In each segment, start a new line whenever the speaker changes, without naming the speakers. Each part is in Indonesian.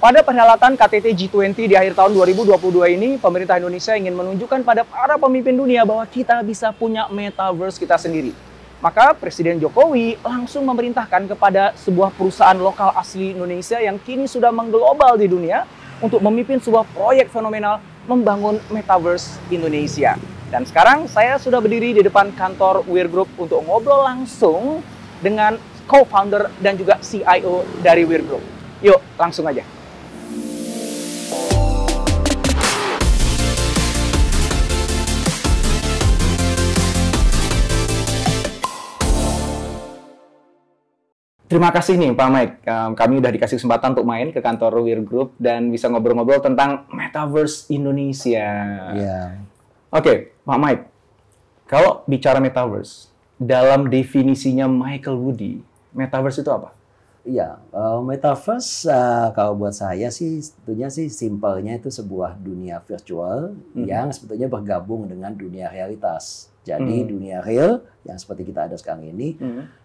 Pada perhelatan KTT G20 di akhir tahun 2022 ini, pemerintah Indonesia ingin menunjukkan pada para pemimpin dunia bahwa kita bisa punya metaverse kita sendiri. Maka Presiden Jokowi langsung memerintahkan kepada sebuah perusahaan lokal asli Indonesia yang kini sudah mengglobal di dunia untuk memimpin sebuah proyek fenomenal membangun metaverse Indonesia. Dan sekarang saya sudah berdiri di depan kantor Weir Group untuk ngobrol langsung dengan co-founder dan juga CIO dari Weir Group. Yuk, langsung aja. Terima kasih nih Pak Mike. Um, kami udah dikasih kesempatan untuk main ke kantor Weir Group dan bisa ngobrol-ngobrol tentang Metaverse Indonesia.
Iya.
Oke, Pak Mike. Kalau bicara Metaverse, dalam definisinya Michael Woody, Metaverse itu apa?
Iya, uh, Metaverse uh, kalau buat saya sih tentunya sih simpelnya itu sebuah dunia virtual
Mhm.
yang sebetulnya bergabung dengan dunia realitas. Jadi
Mhm.
dunia real yang seperti kita ada sekarang ini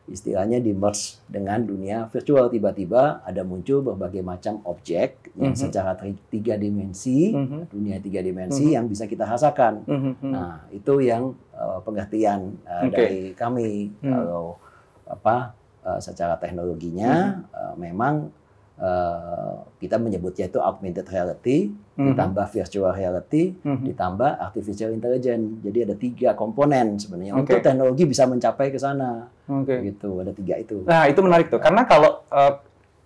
istilahnya di merge dengan dunia virtual tiba-tiba ada muncul berbagai macam objek yang
Mhm.
secara tiga dimensi
Mhm.
dunia tiga dimensi
Mhm.
yang bisa kita rasakan.
Mhm.
Nah, itu yang uh, pengertian uh,
Oke.
dari kami
Hmm.
kalau apa uh, secara teknologinya uh, memang uh, kita menyebutnya itu augmented reality,
Mhm.
ditambah virtual reality,
Mhm.
ditambah artificial intelligence. Jadi ada tiga komponen sebenarnya
Oke.
untuk teknologi bisa mencapai ke sana.
Oke.
Gitu, ada tiga itu.
Nah, itu menarik tuh. Karena kalau uh,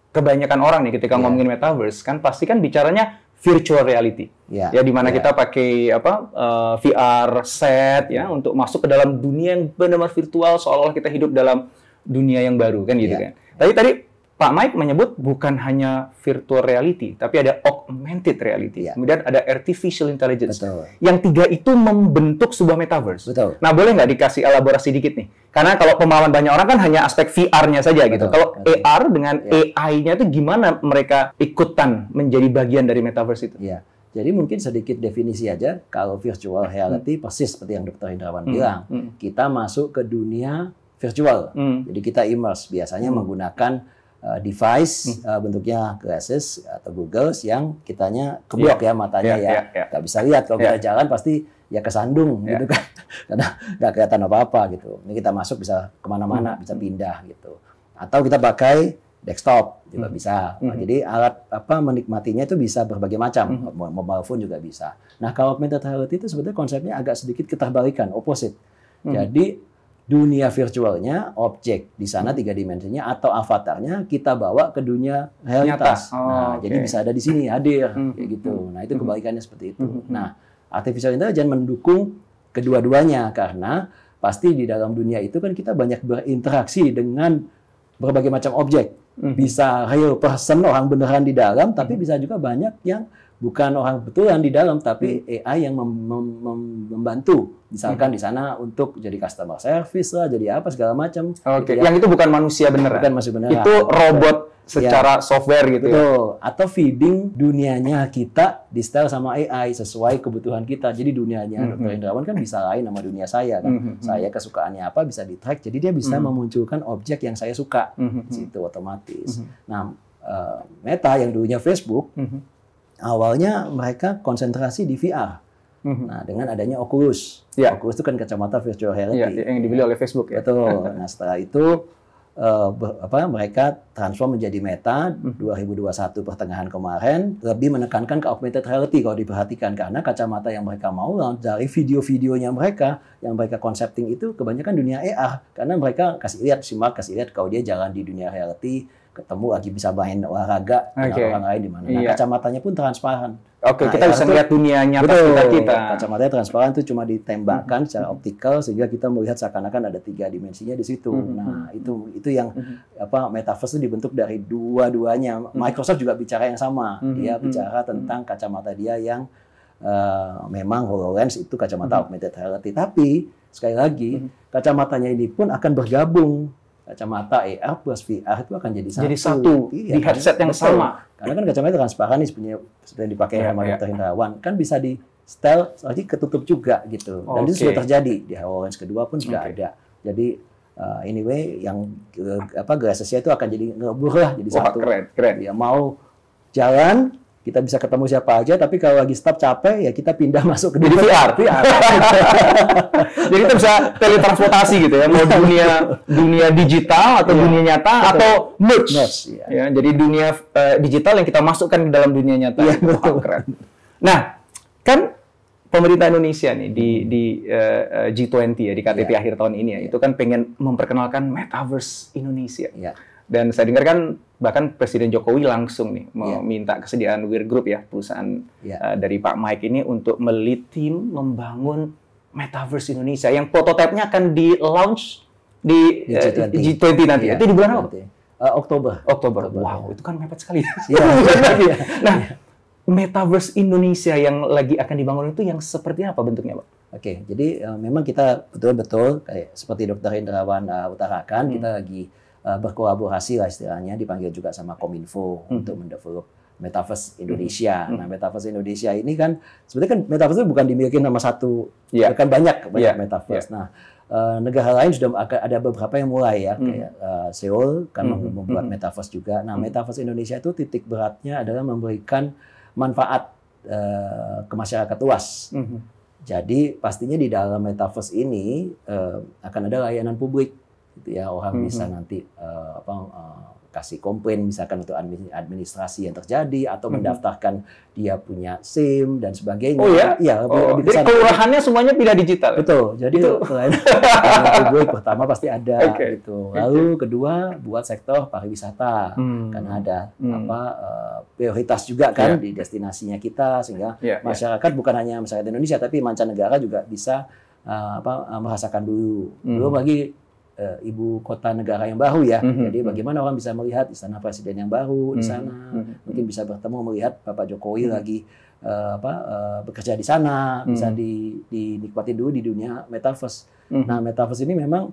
kebanyakan orang nih ketika
Iya.
ngomongin Metaverse, kan pasti kan bicaranya virtual reality.
Ya,
ya di mana
ya.
kita pakai apa uh, VR set ya untuk masuk ke dalam dunia yang benar-benar virtual seolah-olah kita hidup dalam dunia yang baru kan gitu
Ya.
kan. Tapi tadi Pak Mike menyebut bukan hanya virtual reality, tapi ada augmented reality.
Ya.
Kemudian ada artificial intelligence.
Betul.
Yang tiga itu membentuk sebuah metaverse.
Betul.
Nah, boleh nggak dikasih elaborasi dikit nih? Karena kalau pemahaman banyak orang kan hanya aspek VR-nya saja gitu.
Betul.
Kalau
Oke.
AR dengan
Ya.
AI-nya itu gimana mereka ikutan menjadi bagian dari metaverse itu?
Ya. Jadi mungkin sedikit definisi aja kalau virtual reality persis seperti yang Dr. Indrawan
Hmm.
bilang,
Hmm.
kita masuk ke dunia virtual.
Hmm.
Jadi kita immerse biasanya
Hmm.
menggunakan uh, device uh, bentuknya glasses atau goggles yang kitanya keblok ya matanya
Ya,
ya,
ya, ya.
nggak bisa lihat kalau
Ya.
kita jalan pasti ya kesandung
Ya.
gitu kan karena nggak kelihatan apa-apa gitu. Ini kita masuk bisa ke mana-mana
Hmm.
bisa pindah gitu. Atau kita pakai desktop juga
Hmm.
bisa. Nah,
Hmm.
Jadi alat apa menikmatinya itu bisa berbagai macam.
Hmm.
Mo- Mobile phone juga bisa. Nah kalau augmented reality itu sebetulnya konsepnya agak sedikit keterbalikan, opposite.
Hmm.
Jadi dunia virtualnya, objek di sana tiga dimensinya atau avatarnya kita bawa ke dunia realitas.
Nyata. Oh,
nah,
oke.
jadi bisa ada di sini hadir
Hmm.
kayak gitu. Nah itu
Hmm.
kebalikannya seperti itu.
Hmm.
Nah artificial intelligence mendukung kedua-duanya karena pasti di dalam dunia itu kan kita banyak berinteraksi dengan berbagai macam objek.
Hmm.
Bisa real person orang beneran di dalam, tapi bisa juga banyak yang bukan orang betulan di dalam, tapi AI yang mem- mem- mem- membantu. Misalkan di sana untuk jadi customer service lah, jadi apa segala macam.
Oke,
Gitu ya.
yang itu bukan manusia beneran.
bukan masih beneran.
Itu robot secara software gitu ya.
Betul. Atau feeding dunianya kita di style sama AI sesuai kebutuhan kita. Jadi dunianya
Mhm.
Dr. Indrawan kan bisa lain sama dunia saya kan.
Mhm.
Saya kesukaannya apa bisa di track. Jadi dia bisa
Mhm.
memunculkan objek yang saya suka.
Mhm.
Di situ otomatis.
Mhm.
Nah, eh, Meta yang dulunya Facebook,
Mhm.
Awalnya mereka konsentrasi di VR.
Mhm.
Nah, dengan adanya Oculus.
Ya.
Oculus itu kan kacamata virtual reality.
yang dibeli oleh Facebook ya.
Betul. Nah, setelah itu ber- apa mereka transform menjadi Meta
Hmm.
2021 pertengahan kemarin lebih menekankan ke augmented reality kalau diperhatikan karena kacamata yang mereka mau dari video-videonya mereka yang mereka konsepting itu kebanyakan dunia AR karena mereka kasih lihat simak kasih lihat kalau dia jalan di dunia reality ketemu lagi bisa main olahraga dengan
Oke.
orang lain di mana. Nah,
Iya.
kacamatanya pun transparan.
Oke,
Nah,
kita bisa
tuh-
lihat dunia nyata
Betul.
sekitar kita.
Kacamatanya transparan itu cuma ditembakkan secara optikal sehingga kita melihat seakan-akan ada tiga dimensinya di situ.
Mhm.
Nah, itu itu yang
Mhm.
apa metaverse itu dibentuk dari dua-duanya. Microsoft juga bicara yang sama.
Mhm.
Dia
Mhm.
bicara tentang kacamata dia yang eh, memang HoloLens itu kacamata augmented reality. Tapi sekali lagi
Mhm.
kacamatanya ini pun akan bergabung. Kacamata AR plus VR itu akan jadi satu.
Jadi satu
Iya,
di
kan?
headset yang
Betul.
sama.
Karena kan kacamata transparan nih sebenarnya seperti yang dipakai
Iya,
sama
iya.
dokter Hendrawan kan bisa di style lagi ketutup juga gitu. Dan itu
Oke.
sudah terjadi di HoloLens kedua pun sudah
Oke.
ada. Jadi uh, anyway yang uh, apa glasses-nya itu akan jadi ngebur lah jadi
Wah,
satu.
keren, keren.
Ya mau jalan kita bisa ketemu siapa aja tapi kalau lagi stop capek ya kita pindah masuk ke
Jadi VR.
VR.
Jadi kita bisa teletransportasi gitu ya, mau dunia dunia digital atau
Iya.
dunia nyata
Betul.
atau merge.
Merge, iya.
Ya, jadi dunia eh, digital yang kita masukkan ke dalam dunia nyata.
Iya,
Wah,
betul.
keren. Nah, kan pemerintah Indonesia nih di di eh, eh, G20 ya di KTT
Iya.
akhir tahun ini ya, itu kan pengen memperkenalkan metaverse Indonesia.
Ya.
Dan saya dengar kan bahkan Presiden Jokowi langsung nih
Iya.
meminta kesediaan Weir Group ya perusahaan
Iya.
uh, dari Pak Mike ini untuk melead tim membangun Metaverse Indonesia yang prototipenya akan di launch di,
Di
uh,
G20.
G20 nanti.
Iya,
Itu di bulan apa?
Uh, Oktober.
Oktober.
Oktober,
Wow,
ya.
itu kan mepet sekali.
Iya. Iya.
nah, Metaverse Indonesia yang lagi akan dibangun itu yang seperti apa bentuknya, Pak?
Oke, jadi uh, memang kita betul-betul kayak seperti Dokter Hendrawan uh, utarakan,
Hmm.
kita lagi uh, berkolaborasi lah istilahnya, dipanggil juga sama Kominfo
Hmm.
untuk mendevelop Metaverse Indonesia.
Hmm.
Nah, Metaverse Indonesia ini kan sebenarnya kan Metaverse itu bukan dimiliki nama satu,
Iya.
kan banyak banyak
Iya,
Metaverse. Nah, uh, negara lain sudah ada beberapa yang mulai ya,
Hmm.
kayak uh, Seoul kan
Hmm.
membuat
Hmm.
Metaverse juga. Nah,
Hmm.
Metaverse Indonesia itu titik beratnya adalah memberikan manfaat uh, ke masyarakat luas. Jadi pastinya di dalam metaverse ini eh, akan ada layanan publik, gitu ya orang
Mhm.
bisa nanti eh, apa eh, kasih komplain misalkan untuk admi- administrasi yang terjadi atau
Mhm.
mendaftarkan dia punya SIM dan sebagainya.
Oh ya?
Iya
Oh,
lebih
jadi kelurahannya semuanya pindah digital. ya?
Betul. Jadi
Itu-
selain pertama pasti ada
Oke.
gitu. Lalu kedua buat sektor pariwisata
Hmm.
karena ada
Hmm.
apa eh, prioritas juga kan
Iya.
di destinasinya kita sehingga
Iya, iya.
masyarakat bukan hanya masyarakat Indonesia tapi mancanegara juga bisa uh, apa uh, merasakan dulu.
Hmm.
Belum lagi uh, ibu kota negara yang baru ya.
Mhm.
Jadi bagaimana orang bisa melihat istana presiden yang baru di
Mhm.
sana,
Mhm.
mungkin bisa bertemu melihat Bapak Jokowi
Hmm.
lagi uh, apa uh, bekerja di sana, bisa
Hmm.
di dinikmati dulu di dunia metaverse.
Mhm.
Nah, metaverse ini memang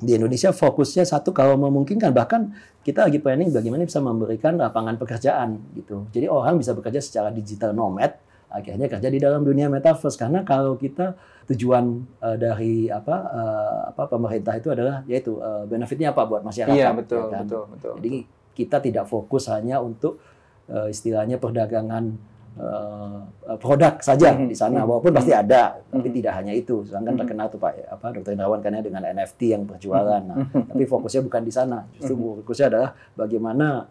di Indonesia fokusnya satu kalau memungkinkan bahkan kita lagi planning bagaimana bisa memberikan lapangan pekerjaan gitu. Jadi orang bisa bekerja secara digital nomad akhirnya kerja di dalam dunia metaverse karena kalau kita tujuan eh, dari apa eh, apa pemerintah itu adalah yaitu eh, benefitnya apa buat masyarakat
Iya,
ya
betul,
kan?
betul, betul.
Jadi kita tidak fokus hanya untuk eh, istilahnya perdagangan eh, produk saja
Mhm,
di sana
mhm,
walaupun pasti ada tapi
Mhm.
tidak hanya itu sedangkan
Mhm.
terkenal tuh Pak apa Dokter Indrawan kan ya dengan NFT yang berjualan nah
Mhm.
tapi fokusnya bukan di sana justru fokusnya adalah bagaimana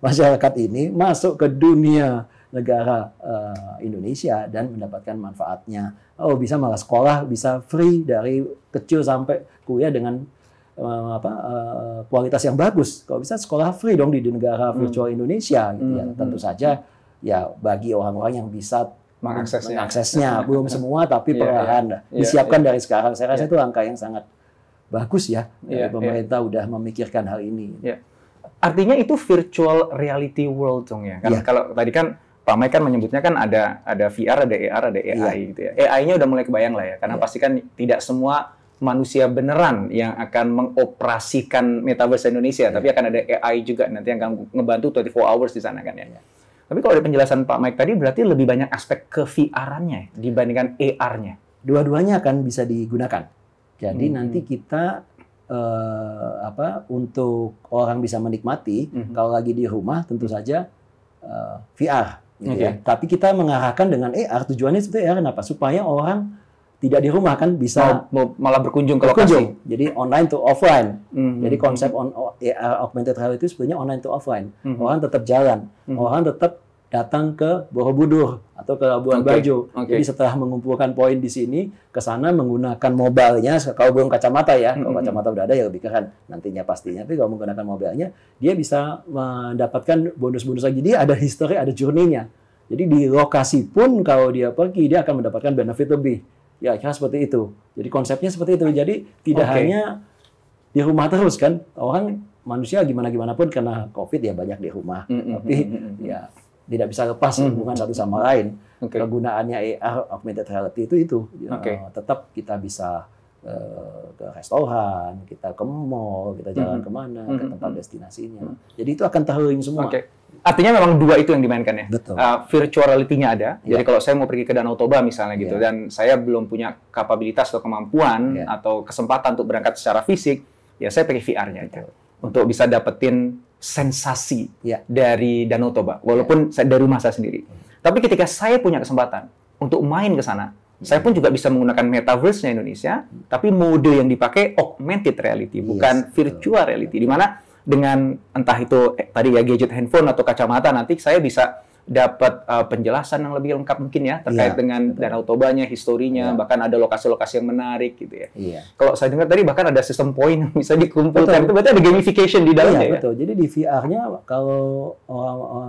masyarakat ini masuk ke dunia negara eh, Indonesia dan mendapatkan manfaatnya oh bisa malah sekolah bisa free dari kecil sampai kuliah dengan eh, apa eh, kualitas yang bagus kalau bisa sekolah free dong di negara
Hmm.
virtual Indonesia gitu ya
Hmm.
tentu saja ya bagi orang-orang yang bisa
Mengaksesnya.
mengaksesnya belum semua tapi
Iya,
perlahan
iya.
disiapkan dari sekarang saya rasa
Iya.
itu langkah yang sangat bagus ya
Iya,
dari pemerintah udah memikirkan hal ini
Artinya itu virtual reality world dong ya. Kan
Iya.
kalau tadi kan Pak Mike kan menyebutnya kan ada ada VR, ada AR, ada AI
Iya.
gitu ya. AI-nya udah mulai kebayang lah ya. Karena
Iya.
pasti kan tidak semua manusia beneran yang akan mengoperasikan metaverse Indonesia,
Iya.
tapi akan ada AI juga nanti yang akan ngebantu 24 hours di sana kan ya.
Iya.
Tapi kalau dari penjelasan Pak Mike tadi berarti lebih banyak aspek ke VR-nya ya, dibandingkan AR-nya.
dua-duanya akan bisa digunakan jadi
Hmm.
nanti kita eh, apa untuk orang bisa menikmati
Mhm.
kalau lagi di rumah tentu saja eh, VR gitu
Oke.
ya. tapi kita mengarahkan dengan AR tujuannya seperti AR kenapa supaya orang tidak di rumah kan bisa
Mau, mau malah berkunjung ke lokasi.
berkunjung jadi online to offline
Mhm.
Jadi konsep on, AR augmented reality itu sebenarnya online to offline.
Mhm.
Orang tetap jalan,
Mhm.
orang tetap datang ke Borobudur atau ke Labuan
Oke,
Bajo.
oke.
Jadi setelah mengumpulkan poin di sini, ke sana menggunakan mobilenya. Kalau belum kacamata ya, kalau kacamata udah ada ya lebih keren nantinya pastinya. Tapi kalau menggunakan mobilnya, dia bisa mendapatkan bonus-bonus lagi. Dia ada history, ada journey-nya. Jadi di lokasi pun kalau dia pergi, dia akan mendapatkan benefit lebih. Ya kira seperti itu. Jadi konsepnya seperti itu. Jadi tidak
Oke.
hanya di rumah terus kan. Orang manusia gimana gimana pun karena covid ya banyak di rumah.
Mm-mm,
Tapi
mm-mm, mm-mm.
ya tidak bisa lepas
Mm.
hubungan satu sama lain.
Oke.
Kegunaannya AR augmented reality itu itu. Ya,
Oke.
tetap kita bisa eh, ke restoran, kita ke mall, kita jalan
Mhm.
ke mana, ke
Mhm.
tempat destinasinya. Jadi itu akan terlink semua.
Oke. Artinya memang dua itu yang dimainkan ya.
Betul.
Uh, virtuality-nya ada. Jadi
Iya.
kalau saya mau pergi ke Danau Toba misalnya gitu
Iya.
dan saya belum punya kapabilitas atau kemampuan
Iya.
atau kesempatan untuk berangkat secara fisik, ya saya pakai VR-nya aja untuk bisa dapetin sensasi
Iya.
dari Danau Toba walaupun saya dari rumah saya sendiri. Tapi ketika saya punya kesempatan untuk main ke sana, saya pun juga bisa menggunakan metaverse-nya Indonesia, tapi mode yang dipakai augmented reality, bukan
Yes,
virtual reality. Di mana dengan entah itu eh, tadi ya gadget handphone atau kacamata nanti saya bisa dapat uh, penjelasan yang lebih lengkap mungkin ya terkait
Iya,
dengan
betul.
Danau Tobanya, historinya,
Iya.
bahkan ada lokasi-lokasi yang menarik gitu ya.
Iya.
Kalau saya dengar tadi bahkan ada sistem poin yang bisa dikumpulkan.
Betul.
Itu berarti ada gamification di dalamnya
Iya,
ya.
betul. Jadi di VR-nya kalau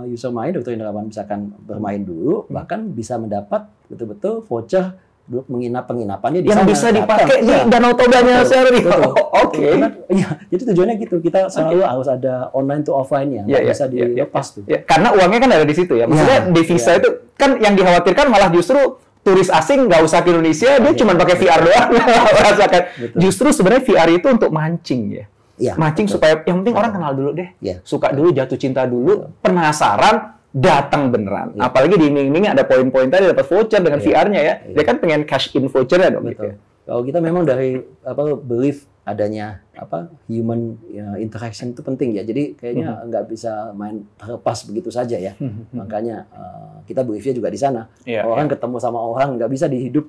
user main, Dr. Indrawan misalkan bermain dulu,
Hmm.
bahkan bisa mendapat betul-betul voucher untuk menginap penginapannya di
Yang
sana.
bisa
Datang.
dipakai di
Iya.
Danau Tobanya. Oh, Oke.
Iya, jadi tujuannya gitu. Kita selalu harus ada online to offline-nya,
Iya,
nggak
iya,
bisa
iya, iya,
dilepas tuh.
Ya, karena uangnya kan ada di situ ya. Maksudnya
Iya,
devisa
iya.
itu kan yang dikhawatirkan malah justru turis asing nggak usah ke Indonesia, dia
Iya.
cuma pakai VR doang merasakan. Justru sebenarnya VR itu untuk mancing ya.
Iya,
mancing
betul.
supaya yang penting orang kenal dulu deh.
Iya.
Suka dulu, jatuh cinta dulu, penasaran, datang beneran.
Iya.
Apalagi di iming-iming ada poin-poin tadi dapat voucher dengan
Iya.
VR-nya ya.
Iya.
Dia kan pengen cash in voucher-nya dong gitu. Ya.
Kalau kita memang dari apa belief adanya apa human ya, interaction itu penting ya. Jadi kayaknya
Hmm.
nggak bisa main terlepas begitu saja ya. Makanya eh, kita beliefnya juga di sana.
Iya,
orang ketemu sama orang nggak bisa dihidup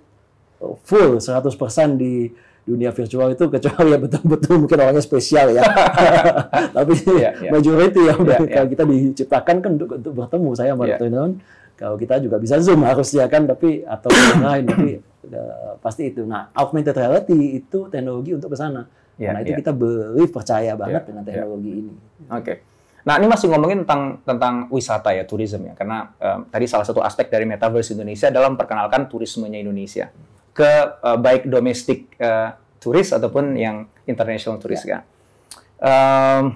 full 100% di dunia virtual itu kecuali ya betul-betul mungkin orangnya spesial ya. Tapi
Iya, iya.
majority yang
Iya, iya.
kalau kita diciptakan kan untuk, untuk bertemu saya sama
Iya.
Dr. Indrawan, kalau kita juga bisa zoom harusnya kan tapi atau yang lain tapi eh, pasti itu. Nah, augmented reality itu teknologi untuk ke sana.
Iya,
Nah, itu
iya.
kita believe percaya banget
Iya,
dengan
iya.
teknologi ini.
Oke. Nah, ini masih ngomongin tentang tentang wisata ya, tourism ya. Karena em, tadi salah satu aspek dari Metaverse Indonesia adalah memperkenalkan turismenya Indonesia ke eh, baik domestik eh, turis ataupun yang international turis ya. Em,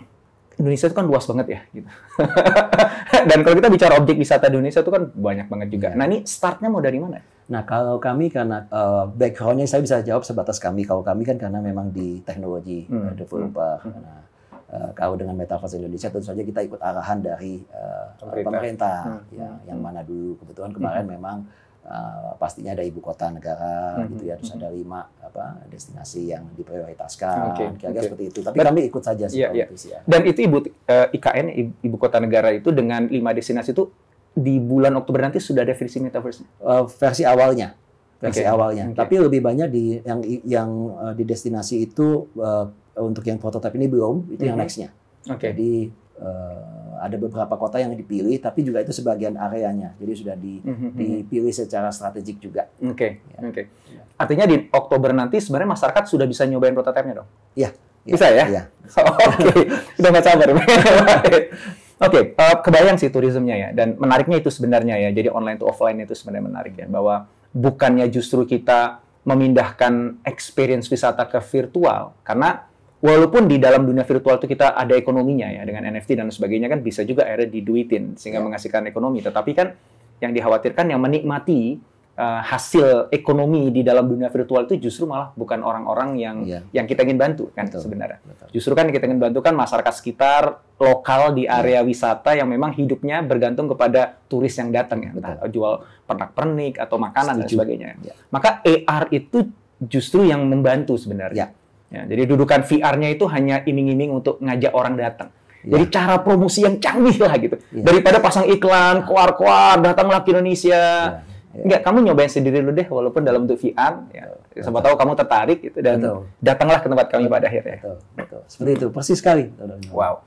Indonesia itu kan luas banget ya, gitu. Dan kalau kita bicara objek wisata di Indonesia itu kan banyak banget juga. Nah, ini startnya mau dari mana?
Nah, kalau kami karena uh, background-nya saya bisa jawab sebatas kami. Kalau kami kan karena memang di teknologi
Hmm.
uh, developer. Nah, uh, kalau dengan Metaverse Indonesia tentu saja kita ikut arahan dari uh,
Pemerintah.
pemerintah,
Hmm.
ya,
Hmm.
yang mana dulu kebetulan kemarin memang uh, pastinya ada ibu kota negara
Hmm.
gitu ya, terus ada lima apa destinasi yang diprioritaskan,
Oke,
kira-kira
oke.
seperti itu. Tapi
Ber-
kami ikut saja sih kalau
iya.
itu sih ya.
Dan itu ibu eh, IKN ibu, kota negara itu dengan lima destinasi itu di bulan Oktober nanti sudah ada versi metaverse.
Uh, versi awalnya versi
Oke,
awalnya
oke.
tapi lebih banyak di yang yang uh, di destinasi itu uh, untuk yang prototipe ini belum itu yang
Mhm.
nextnya
Oke.
jadi uh, ada beberapa kota yang dipilih tapi juga itu sebagian areanya jadi sudah di,
Mhm.
dipilih secara strategik juga
Oke,
Ya.
oke. Artinya di Oktober nanti sebenarnya masyarakat sudah bisa nyobain prototipe-nya dong?
Iya, iya,
Bisa ya?
iya.
Oke, udah nggak sabar. Oke, eh, kebayang sih turismenya ya. Dan menariknya itu sebenarnya ya. Jadi online to offline itu sebenarnya menarik ya. Bahwa bukannya justru kita memindahkan experience wisata ke virtual. Karena walaupun di dalam dunia virtual itu kita ada ekonominya ya. Dengan NFT dan sebagainya kan bisa juga akhirnya diduitin. Sehingga
Ya.
menghasilkan ekonomi. Tetapi kan yang dikhawatirkan yang menikmati eh, hasil ekonomi di dalam dunia virtual itu justru malah bukan orang-orang yang
Iya.
yang kita ingin bantu kan
Betul.
sebenarnya.
Betul.
Justru kan yang kita ingin bantu kan masyarakat sekitar lokal di area wisata yang memang hidupnya bergantung kepada turis yang datang ya, entah jual pernak-pernik atau makanan dan
Setuju.
sebagainya.
Ya.
Maka AR itu justru yang membantu sebenarnya. Ya, jadi dudukan VR-nya itu hanya iming-iming untuk ngajak orang datang.
Ya.
Jadi cara promosi yang canggih lah gitu.
Ya.
Daripada pasang iklan, keluar-keluar, datanglah ke Indonesia.
Ya, ya.
Enggak, kamu nyobain sendiri dulu deh, walaupun dalam bentuk VR. Ya. Siapa tahu kamu tertarik gitu dan
Betul.
datanglah ke tempat kami pada akhirnya.
betul betul seperti itu persis sekali
Wow.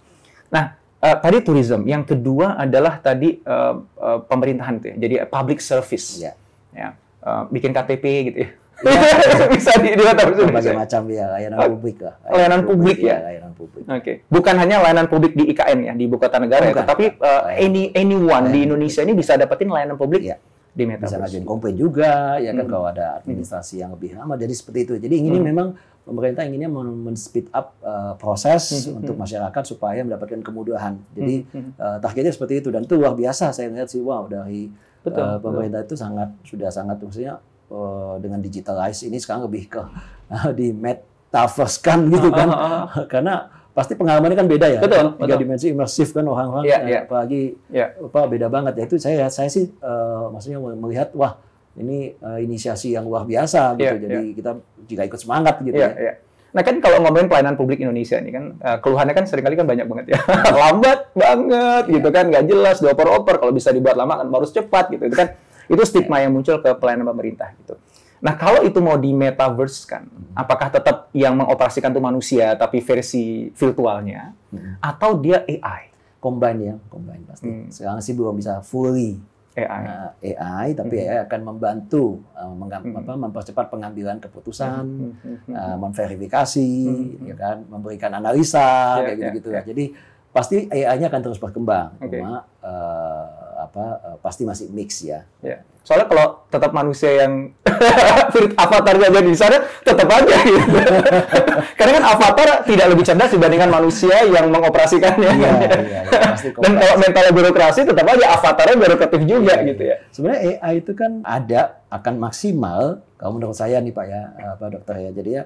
Nah, uh, tadi tourism, yang kedua adalah tadi uh, uh, pemerintahan itu ya. Jadi uh, public service.
Iya.
Ya. Uh, bikin KTP gitu ya. Bisa di, di metaverse
Berbagai macam ya layanan
Oh,
publik lah.
layanan publik ya?
layanan publik.
Oke. Bukan hanya layanan publik di IKN ya, di ibu kota negara ya, tetapi uh,
Layanan.
any anyone di
Layanan
Indonesia ini bisa dapetin layanan publik
Iya.
di
Bisa
metaverse.
ngajuin komplain juga, ya kan
Hmm.
kalau ada administrasi yang lebih lama. Jadi seperti itu. Jadi ini
Hmm.
memang pemerintah inginnya men- men-speed up uh, proses
Hmm, hmm,
untuk masyarakat supaya mendapatkan kemudahan. Jadi
Hmm, hmm.
uh, targetnya seperti itu dan itu luar biasa saya lihat sih wow dari
Betul,
uh,
betul.
pemerintah itu sangat sudah sangat maksudnya uh, dengan digitalize ini sekarang lebih ke uh, di metaverse kan gitu kan.
Ah, ah, ah.
Karena pasti pengalamannya kan beda ya.
Betul,
Tiga
betul.
dimensi imersif kan orang-orang
Iya,
eh,
iya.
apalagi
Iya.
apa beda banget ya itu saya saya sih eh, maksudnya melihat wah ini eh, inisiasi yang luar biasa gitu.
Iya,
Jadi kita juga ikut semangat gitu
Iya,
ya.
iya. Nah kan kalau ngomongin pelayanan publik Indonesia ini kan eh, keluhannya kan sering kali kan banyak banget ya. Lambat banget gitu kan, nggak jelas, dioper-oper. Kalau bisa dibuat lama kan harus cepat gitu. Itu kan itu stigma yang muncul ke pelayanan pemerintah gitu. Nah kalau itu mau di metaverse kan, apakah tetap yang mengoperasikan itu manusia tapi versi virtualnya,
Hmm.
atau dia AI?
Combine ya, combine pasti.
Hmm.
Sekarang sih belum bisa fully
AI.
eh, AI, tapi
Hmm.
AI akan membantu menggam-
Hmm.
apa, mempercepat pengambilan keputusan,
Hmm, hmm, hmm.
eh, memverifikasi,
Hmm.
ya kan, memberikan analisa
Ya,
kayak
ya,
gitu-gitu
ya.
ya. Jadi pasti AI-nya akan terus berkembang,
Oke.
cuma eh, apa eh, pasti masih mix ya.
Ya. Soalnya kalau tetap manusia yang avatarnya jadi di sana, tetap aja gitu. Karena kan avatar tidak lebih cerdas dibandingkan manusia yang mengoperasikannya.
Iya, iya, iya, pasti
Dan kalau mentalnya birokrasi, tetap aja avatarnya birokratif juga
Iya,
gitu ya.
Sebenarnya AI itu kan ada akan maksimal kalau menurut saya nih Pak ya, Pak Dokter ya. Jadi ya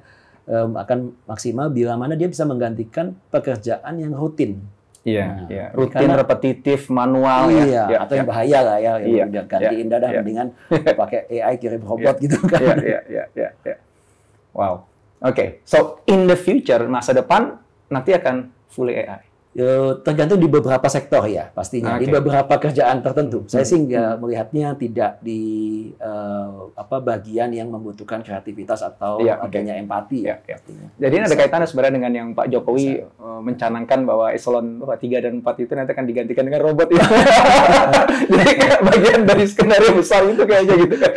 akan maksimal bila mana dia bisa menggantikan pekerjaan yang rutin.
Iya,
Nah,
iya. Rutin,
karena-
repetitif, manual
iya,
ya.
atau yang bahaya lah ya,
Iya,
yang udah gantiin dah dah,
iya.
mendingan pakai AI kirim robot gitu kan.
Iya, iya, iya, iya, iya. Wow. Oke, so in the future masa depan nanti akan fully AI.
Ya, tergantung di beberapa sektor ya pastinya di
Oke.
beberapa kerjaan tertentu. Saya
Hmm,
sih nggak melihatnya tidak di eh, apa bagian yang membutuhkan kreativitas atau
oke.
adanya empati
iya.
pastinya.
Jadi ini ada
Bisa.
kaitannya sebenarnya dengan yang Pak Jokowi eh, mencanangkan bahwa eselon 3 dan 4 itu nanti akan digantikan dengan robot ya. Jadi kayak bagian dari skenario besar itu kayaknya gitu kan.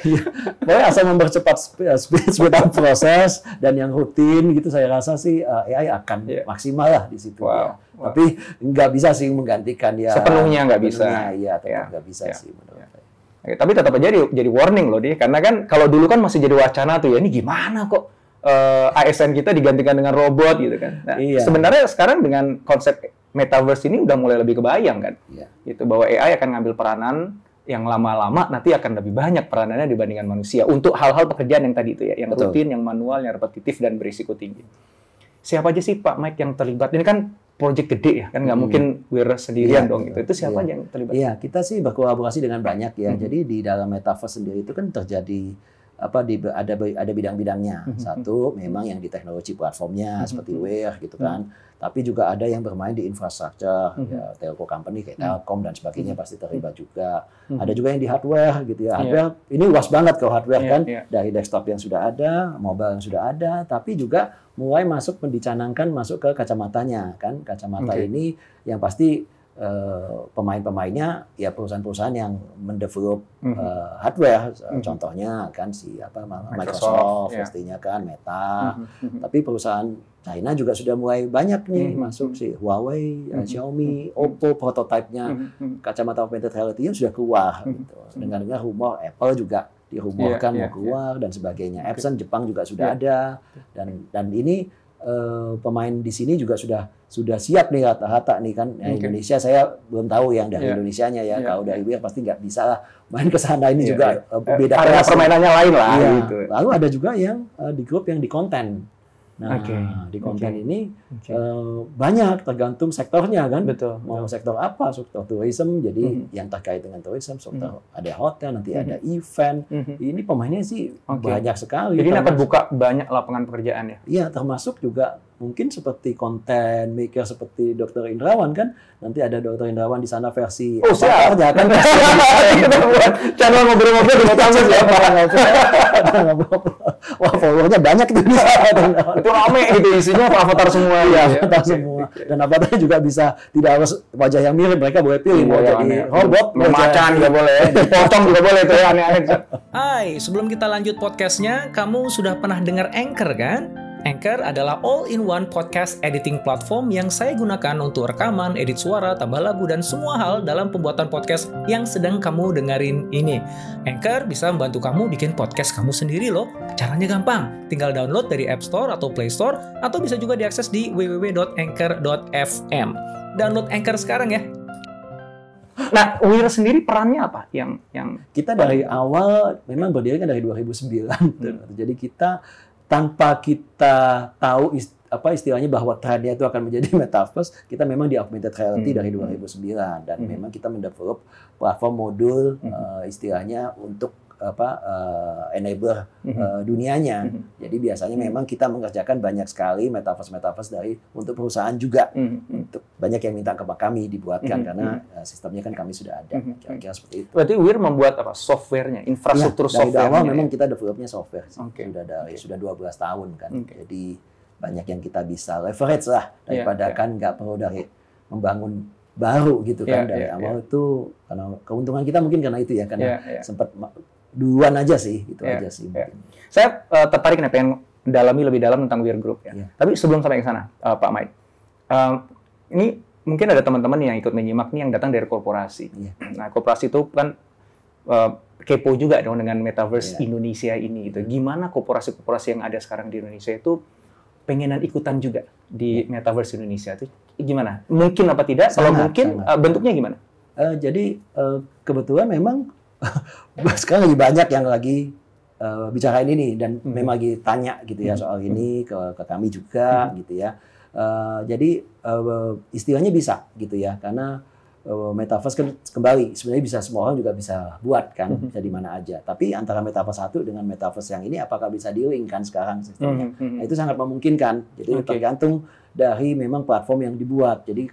Pokoknya asal mempercepat sp- speed, speed up proses dan yang rutin gitu saya rasa sih uh, AI akan
Iya.
maksimal lah di situ.
Wow,
ya.
Wow.
Tapi nggak bisa sih menggantikan ya.
Sepenuhnya nggak bisa.
Iya, tetap
Iya,
nggak bisa
iya,
sih menurut saya.
Oke, tapi tetap aja jadi, jadi warning loh dia karena kan kalau dulu kan masih jadi wacana tuh ya ini gimana kok eh, ASN kita digantikan dengan robot gitu kan. Nah,
Iya.
sebenarnya sekarang dengan konsep metaverse ini udah mulai lebih kebayang kan.
Iya.
Gitu bahwa AI akan ngambil peranan yang lama-lama nanti akan lebih banyak peranannya dibandingkan manusia untuk hal-hal pekerjaan yang tadi itu ya, yang
Betul.
rutin, yang manual, yang repetitif dan berisiko tinggi. Siapa aja sih Pak Mike yang terlibat? Ini kan proyek gede ya, kan nggak
Hmm.
mungkin wir sendirian
Iya,
dong gitu. Itu siapa aja yang terlibat?
Iya, kita sih berkolaborasi dengan banyak ya.
Mhm.
Jadi di dalam metaverse sendiri itu kan terjadi apa di ada ada bidang-bidangnya.
Mhm.
Satu memang yang di teknologi platformnya
Mhm.
seperti Wear gitu kan. Tapi juga ada yang bermain di infrastruktur,
Mhm.
ya, telco company kayak
Mhm.
Telkom dan sebagainya pasti terlibat juga.
Mhm.
Ada juga yang di hardware gitu ya.
Iya.
Hardware ini luas banget kalau hardware
Iya,
kan
iya.
dari desktop yang sudah ada, mobile yang sudah ada, tapi juga mulai masuk mendicanangkan masuk ke kacamatanya kan. Kacamata
Oke.
ini yang pasti eh, pemain-pemainnya ya perusahaan-perusahaan yang mendevelop
Mhm.
eh, hardware, Eh,
Mhm.
contohnya kan si apa
Microsoft,
Microsoft,
ya.
pastinya kan Meta,
Mhm. Mhm.
tapi perusahaan China juga sudah mulai banyak nih
Mhm.
masuk si Huawei, eh,
Mhm.
Xiaomi,
Mhm.
Oppo prototipe-nya
Mhm. Mhm.
kacamata augmented reality yang sudah keluar
Mhm.
gitu. Dengar-dengar rumor Apple juga dirumorkan
Iya, iya,
mau keluar dan sebagainya. Epson Jepang juga sudah
Iya.
ada dan dan ini eh, pemain di sini juga sudah sudah siap nih rata-rata nih kan.
Oke.
Indonesia saya belum tahu yang dari
Iya.
Indonesianya ya.
Iya,
Kalau dari
iya.
luar pasti nggak bisa lah main ke sana ini
Iya,
juga
iya.
Eh, beda kelas.
permainannya lain lah
Iya.
gitu.
Lalu ada juga yang eh, di grup yang di konten. Nah,
Oke,
di konten
oke.
ini
Oke.
eh, banyak tergantung sektornya kan
Betul.
mau sektor apa sektor tourism jadi
Mhm.
yang terkait dengan tourism sektor ada hotel nanti
Mhm.
ada event
Mhm.
ini pemainnya sih
Oke.
banyak sekali
Jadi ini akan
termasuk-
buka banyak lapangan pekerjaan ya.
iya termasuk juga mungkin seperti konten maker seperti Dokter Indrawan kan nanti ada Dokter Indrawan di sana versi
Oh, siap.
avatarnya kan
Kita buat channel ngobrol-ngobrol di Metaverse ya.
wah followernya banyak itu di sana
Itu rame gitu isinya avatar semua
Iya,
gitu ya.
avatar semua. Dan avatarnya juga bisa tidak harus wajah yang mirip, mereka boleh pilih mau
Iya,
jadi
aneh.
robot,
mau macan juga boleh, jadi pocong juga boleh tuh ya aneh-aneh.
Hai, sebelum kita lanjut podcastnya, kamu sudah pernah dengar Anchor kan? Anchor adalah all-in-one podcast editing platform yang saya gunakan untuk rekaman, edit suara, tambah lagu, dan semua hal dalam pembuatan podcast yang sedang kamu dengerin ini. Anchor bisa membantu kamu bikin podcast kamu sendiri loh. Caranya gampang, tinggal download dari App Store atau Play Store, atau bisa juga diakses di www.anchor.fm. Download Anchor sekarang ya.
Nah, Wir sendiri perannya apa? Yang yang
Kita dari awal memang berdiri kan dari 2009.
Hmm.
Jadi kita tanpa kita tahu ist- apa istilahnya bahwa trennya itu akan menjadi metaverse, kita memang di augmented reality
Hmm.
dari 2009 dan
Hmm.
memang kita mendevelop platform modul
Hmm.
eh, istilahnya untuk apa enabler
Mhm.
eh, dunianya.
Mhm.
Jadi biasanya memang kita mengerjakan banyak sekali metaverse-metaverse dari untuk perusahaan juga.
Hmm, hmm.
Untuk banyak yang minta ke kami dibuatkan karena eh, sistemnya kan kami sudah ada. Kira-kira seperti itu.
Berarti Wir membuat apa? Softwarenya, infrastruktur
Ya, dari
software.
awal memang kita developnya software sih.
Oke.
Sudah dari sudah 12 tahun kan.
Oke.
Jadi banyak yang kita bisa leverage lah
Iya,
daripada
iya.
kan nggak perlu dari membangun baru gitu kan
Iya,
dari
iya,
awal itu karena keuntungan kita mungkin karena itu ya karena
Iya, iya.
sempat duluan aja sih itu
Iya,
aja sih
iya.
mungkin.
Saya eh, tertarik nih pengen dalami lebih dalam tentang Wir Group ya.
Iya.
Tapi sebelum sampai ke sana, eh, Pak Mike, eh, ini mungkin ada teman-teman yang ikut menyimak nih yang datang dari korporasi.
Iya.
Nah, korporasi itu kan eh, kepo juga dong dengan metaverse
Iya.
Indonesia ini gitu. Gimana korporasi-korporasi yang ada sekarang di Indonesia itu pengenan ikutan juga di metaverse Indonesia itu gimana? Mungkin apa tidak? Kalau
Sangat,
mungkin
sangat.
eh, bentuknya gimana?
Eh, jadi eh, kebetulan memang sekarang lagi banyak yang lagi eh, bicarain ini dan
Hmm.
memang lagi tanya gitu ya
Hmm.
soal ini ke, ke kami juga gitu ya. Eh, jadi eh, istilahnya bisa gitu ya karena eh, metaverse kan kembali sebenarnya bisa semua orang juga bisa buat kan
Hmm.
bisa di mana aja. Tapi antara metaverse satu dengan metaverse yang ini apakah bisa di-link kan sekarang sistemnya? Nah, itu sangat memungkinkan. Jadi
Oke.
tergantung dari memang platform yang dibuat. Jadi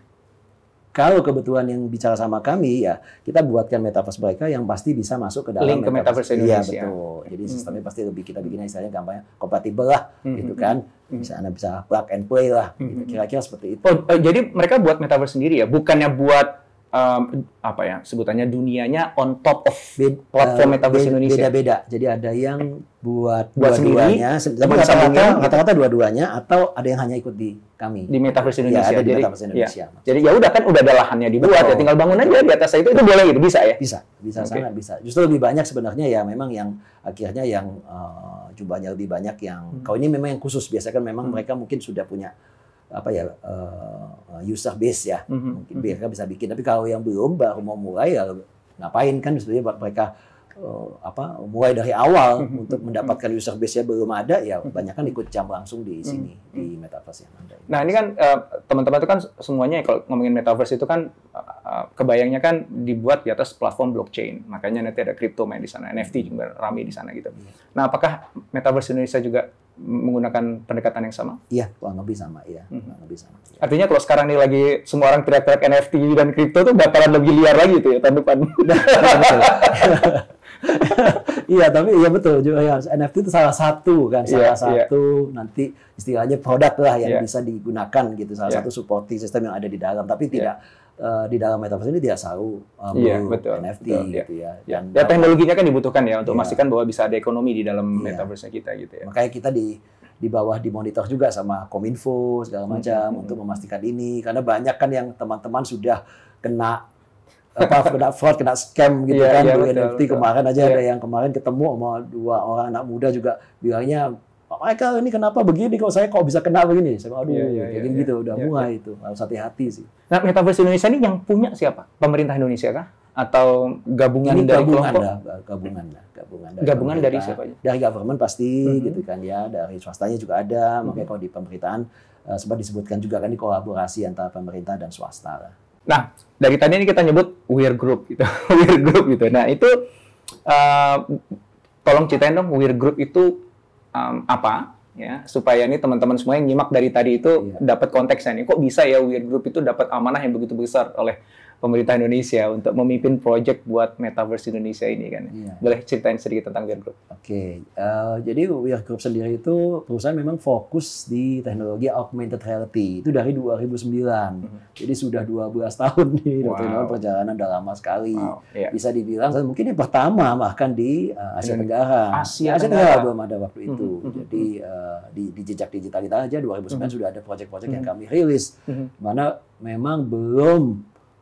kalau kebetulan yang bicara sama kami ya kita buatkan metaverse mereka yang pasti bisa masuk ke dalam
Link ke metaverse Indonesia.
Iya betul. Jadi
Hmm.
sistemnya pasti lebih kita bikin istilahnya gampangnya kompatibel lah
Mhm.
gitu kan.
Hmm.
Bisa anda bisa plug and play lah. gitu.
Hmm.
Kira-kira seperti itu.
Oh, eh, jadi mereka buat metaverse sendiri ya, bukannya buat um, apa ya sebutannya dunianya on top of platform
eh,
metaverse Indonesia.
Beda-beda. Jadi ada yang buat,
Buat
dua-duanya, tapi rata-rata dua-duanya atau ada yang hanya ikut di kami.
di metaverse
Ya,
Indonesia.
ada di
jadi,
metaverse
ya.
Indonesia.
jadi ya udah kan udah ada lahannya dibuat
Betul.
ya tinggal bangun aja di atas itu itu boleh gitu bisa ya.
Bisa, bisa
Oke.
sangat bisa. Justru lebih banyak sebenarnya ya memang yang akhirnya yang eh, jumlahnya lebih banyak yang
Hmm.
kalau ini memang yang khusus biasanya kan memang
Hmm.
mereka mungkin sudah punya apa ya eh, user base ya
Mhm,
mungkin
mhm.
mereka bisa bikin tapi kalau yang belum baru mau mulai ya ngapain kan sebenarnya buat mereka eh, apa mulai dari awal
Mhm,
untuk
mhm.
mendapatkan user base nya belum ada ya
Mhm.
banyak kan ikut jam langsung di sini
Mhm.
di metaverse yang ada.
Nah ini kan eh, teman-teman itu kan semuanya kalau ngomongin metaverse itu kan eh, kebayangnya kan dibuat di atas platform blockchain. Makanya nanti ada crypto main di sana, NFT juga rame di sana gitu.
Iya.
Nah apakah metaverse Indonesia juga menggunakan pendekatan yang sama?
Iya, kurang lebih sama iya,
Mhm.
kurang lebih sama. iya.
Artinya kalau sekarang nih lagi semua orang teriak-teriak NFT dan kripto tuh bakalan lebih liar lagi tuh ya tahun depan.
Iya, tapi iya betul juga ya. NFT itu salah satu kan,
Iya,
salah satu nanti istilahnya produk lah yang
Iya.
bisa digunakan gitu. Salah
Iya.
satu supporting sistem yang ada di dalam, tapi tidak eh, di dalam metaverse ini tidak selalu uh,
Iya,
melulu
betul,
NFT
betul, iya.
gitu ya.
Ya,
Dan
ya teknologinya kan dibutuhkan ya untuk
Iya.
memastikan bahwa bisa ada ekonomi di dalam
Iya.
metaverse kita gitu ya.
makanya kita di di bawah dimonitor juga sama Kominfo segala macam
Hmm.
untuk memastikan ini karena banyak kan yang teman-teman sudah kena apa kena fraud kena scam gitu
Iya,
kan
iya,
dulu
betul,
NFT
betul.
kemarin aja
Iya.
ada yang kemarin ketemu sama dua orang anak muda juga bilangnya Pak Michael ini kenapa begini kok saya kok bisa kena begini saya bilang, aduh
Iya, iya,
kayak
iya,
gitu
iya.
udah
Iya,
mulai itu harus hati-hati sih
Nah, metaverse Indonesia ini yang punya siapa? Pemerintah Indonesia kah? Atau gabungan
ini
dari
gabungan
kelompok?
dah gabungan dah gabungan dari
Gabungan dari siapa aja?
dari government pasti
Mhm.
gitu kan ya dari swastanya juga ada makanya
Mhm.
kalau di pemerintahan eh, sempat disebutkan juga kan ini kolaborasi antara pemerintah dan swasta lah.
Nah, dari tadi ini kita nyebut Weir Group gitu. Weir Group gitu. Nah, itu uh, tolong ceritain dong Weir Group itu um, apa ya supaya nih teman-teman semua yang nyimak dari tadi itu
Iya.
dapat konteksnya nih. Kok bisa ya Weird Group itu dapat amanah yang begitu besar oleh pemerintah Indonesia untuk memimpin project buat Metaverse Indonesia ini kan?
Iya.
Boleh ceritain sedikit tentang Weird Group?
Oke, eh, jadi Weir Group sendiri itu perusahaan memang fokus di teknologi augmented reality itu dari 2009. Jadi sudah 12 tahun nih,
Wow.
Perjalanan udah lama sekali.
Wow, iya.
Bisa dibilang mungkin yang pertama bahkan di eh, Asia. Tenggara.
Asia
Asia
Tenggara.
Belum ada waktu itu.
Mhm, mhm,
Jadi eh, di, di jejak digital kita aja 2009
Mhm.
sudah ada project-project yang
Mhm.
kami rilis
Mhm.
mana memang belum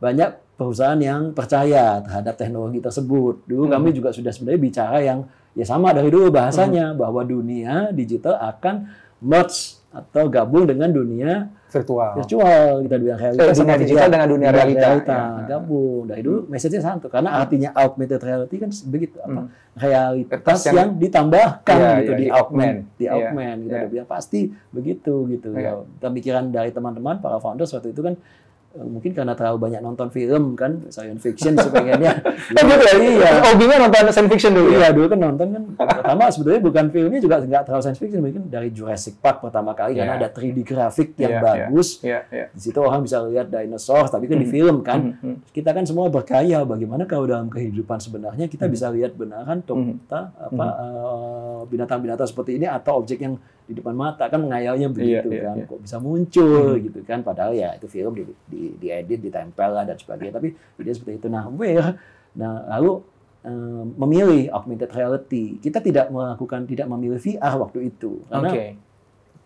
banyak perusahaan yang percaya terhadap teknologi tersebut. Dulu
Mhm.
kami juga sudah sebenarnya bicara yang ya sama dari dulu bahasanya bahwa dunia digital akan merge atau gabung dengan dunia
Virtual.
virtual kita bilang
Eh,
realita
dunia digital dengan dunia realita. Ya.
gabung dari dulu message-nya satu karena artinya augmented reality kan begitu apa
Hmm.
realitas
yang-
yang, ditambahkan
Iya,
gitu
iya,
di
di
augment
augment.
di
Iya,
augment kita
iya.
udah bilang pasti begitu gitu
Iya.
pemikiran dari teman-teman para founders waktu itu kan eh, mungkin karena terlalu banyak nonton film kan science fiction sepengennya
Eh, gitu ya?
iya
Hobinya nonton science fiction dulu ya?
Iya dulu kan nonton kan pertama sebenarnya bukan filmnya juga nggak terlalu science fiction mungkin dari Jurassic Park pertama kali karena
Iya.
ada 3D grafik yang
iya.
bagus
Iya, iya.
di situ orang bisa lihat dinosaur tapi kan di
Mhm.
film kan
Mhm, mhm.
kita kan semua berkaya bagaimana kalau dalam kehidupan sebenarnya kita bisa lihat benaran
Mhm.
kita apa eh, binatang-binatang seperti ini atau objek yang di depan mata kan mengayalnya begitu
iya,
kan
iya.
kok bisa muncul
Mhm.
gitu kan padahal ya itu film di, di, diedit ditempel lah dan sebagainya tapi ide seperti itu nah where nah lalu eh, memilih augmented reality kita tidak melakukan tidak memilih VR waktu itu karena
Oke.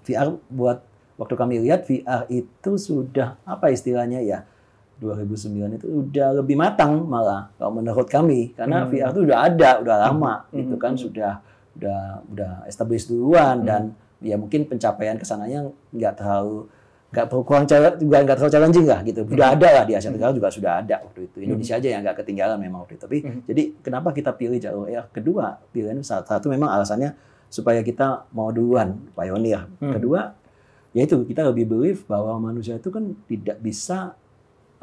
VR buat waktu kami lihat VR itu sudah apa istilahnya ya 2009 itu udah lebih matang malah kalau menurut kami karena
Hmm.
VR itu udah ada udah lama
Hmm.
gitu kan
Hmm.
sudah udah udah established duluan
Hmm.
dan ya mungkin pencapaian ke sananya nggak terlalu nggak perlu kurang juga nggak terlalu challenging lah gitu. Udah ada lah di Asia Tenggara juga sudah ada waktu itu. Indonesia aja yang nggak ketinggalan memang waktu itu. Tapi
Hmm.
jadi kenapa kita pilih jalur AR kedua pilihan salah satu memang alasannya supaya kita mau duluan pioneer.
Hmm.
kedua yaitu kita lebih believe bahwa manusia itu kan tidak bisa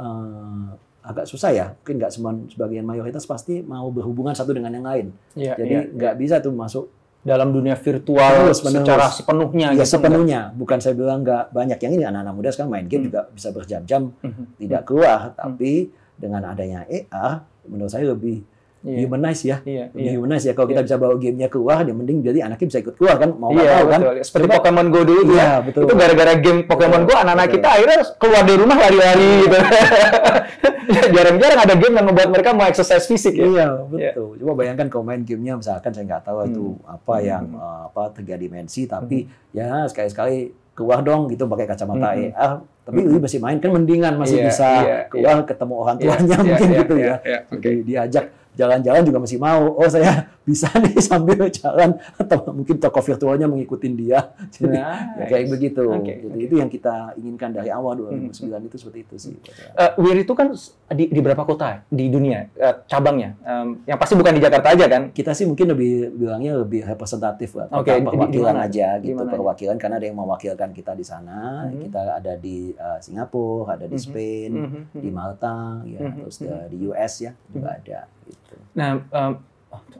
eh, agak susah ya. Mungkin nggak semua sebagian mayoritas pasti mau berhubungan satu dengan yang lain.
Iya,
jadi
iya.
nggak bisa tuh masuk
dalam dunia virtual
penuh.
secara sepenuhnya
ya
gitu.
sepenuhnya bukan saya bilang nggak banyak yang ini anak-anak muda sekarang main game
Hmm.
juga bisa berjam-jam
Mhm.
tidak keluar tapi dengan adanya AR menurut saya lebih
Iya.
humanize ya
Iya,
lebih
iya.
humanize ya kalau kita bisa bawa gamenya keluar dia mending jadi anaknya bisa ikut keluar kan mau
Iya,
tahu kan.
Seperti
Coba-
Pokemon Go dulu tuh
iya
ya.
betul
Itu gara-gara game Pokemon Go anak-anak kita akhirnya keluar dari rumah lari-lari gitu. Jarang-jarang ada game yang membuat mereka mau exercise fisik ya.
Iya betul. Coba bayangkan kalau main gamenya misalkan saya nggak tahu itu apa
Hmm.
yang eh, apa tiga dimensi tapi ya sekali-sekali keluar dong gitu pakai kacamata
Hmm.
AR. Tapi
Hmm.
masih main kan mendingan masih
Iya,
bisa
iya,
keluar ketemu orang
Iya,
tuanya
iya,
mungkin
iya,
gitu
iya,
ya.
iya, oke.
Jadi diajak jalan-jalan juga masih mau. Oh saya bisa nih sambil jalan atau mungkin toko virtualnya mengikutin dia. Jadi ya kayak begitu.
Oke,
Jadi
oke.
itu yang kita inginkan dari awal 2009 itu seperti itu sih.
Eh, Wir itu kan di, di berapa kota di dunia eh, cabangnya? Em, yang pasti bukan di Jakarta aja kan?
kita sih mungkin lebih bilangnya lebih representatif lah
di- di-
perwakilan
di
aja
Di
gitu
mana aja?
perwakilan karena ada yang mewakilkan kita di sana
Mhm.
kita ada di uh, Singapura ada di
Mhm.
Spain
Mhm,
di
mhm.
Malta ya
Mhm,
terus uh, di US ya juga ada gitu
Nah, em,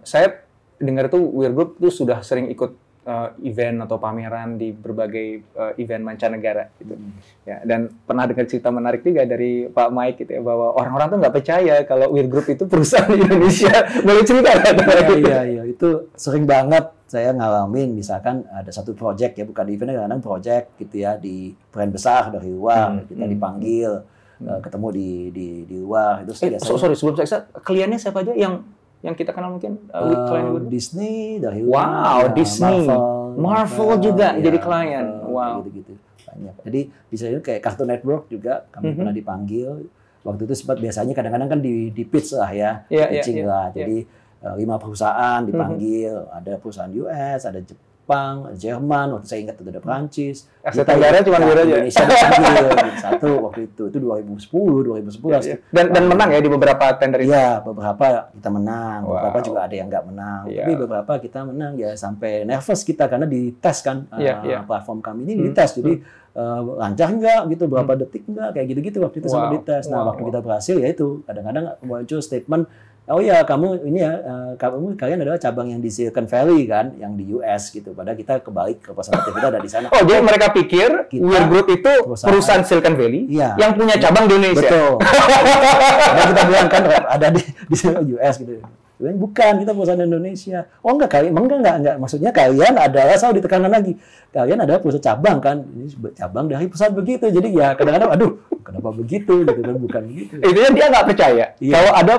saya dengar tuh Weir Group tuh sudah sering ikut eh, event atau pameran di berbagai eh, event mancanegara gitu. Ya, dan pernah dengar cerita menarik juga dari Pak Mike gitu ya bahwa orang-orang tuh nggak percaya kalau Weir Group itu perusahaan di Indonesia. Boleh cerita nggak?
iya iya iya itu sering banget saya ngalamin misalkan ada satu project ya bukan di event kadang project gitu ya di brand besar dari luar
Hmm,
kita
hmm,
dipanggil
hmm.
Uh, ketemu di di di luar itu
Eh,
biasanya
so- sorry sebelum saya kliennya siapa aja yang yang kita kenal mungkin
Uh,
klien Group?
Disney dari
Wow,
ya,
Disney. Marvel juga jadi klien.
Marvel,
Wow.
gitu-gitu banyak jadi bisa juga kayak Cartoon Network juga kami
Mhm.
pernah dipanggil waktu itu sempat biasanya kadang-kadang kan di di pitch lah ya
Iya, iya,
pitching
iya,
lah
iya.
jadi uh, lima perusahaan dipanggil ada perusahaan US ada Jepang ada Jerman waktu saya ingat itu ada Prancis
Asia
Kita
Tenggara cuma
ya,
Weir aja.
Indonesia dipanggil satu waktu itu itu 2010 2011
Iya, iya. Dan dan menang ya di beberapa tender itu.
Iya, beberapa kita menang, beberapa
Wow.
juga ada yang nggak menang.
Iya.
Tapi beberapa kita menang ya sampai nervous kita karena dites kan
Iya,
uh,
iya.
platform kami ini
Hmm,
dites. Jadi uh, lancar nggak gitu, berapa detik nggak kayak gitu-gitu waktu itu
Wow,
sampai dites. Nah,
wow,
waktu kita berhasil ya itu kadang-kadang muncul statement oh ya kamu ini ya eh, kamu kalian adalah cabang yang di Silicon Valley kan, yang di US gitu. Padahal kita kebalik representatif kita ada di sana.
Oh, jadi mereka pikir
Kita-
Weir Group itu
Perusahaan.
perusahaan, Silicon Valley
Iya.
yang punya cabang di Indonesia.
Betul. Padahal kita bilang kan ada di di US gitu. Bukan, kita perusahaan Indonesia. Oh enggak, kalian enggak, enggak, enggak. Maksudnya kalian adalah, selalu ditekankan lagi. Kalian adalah perusahaan cabang kan. Ini cabang dari perusahaan begitu. Jadi ya kadang-kadang, aduh, kenapa begitu? Gitu kan, bukan begitu.
Intinya dia nggak percaya
Iya.
kalau ada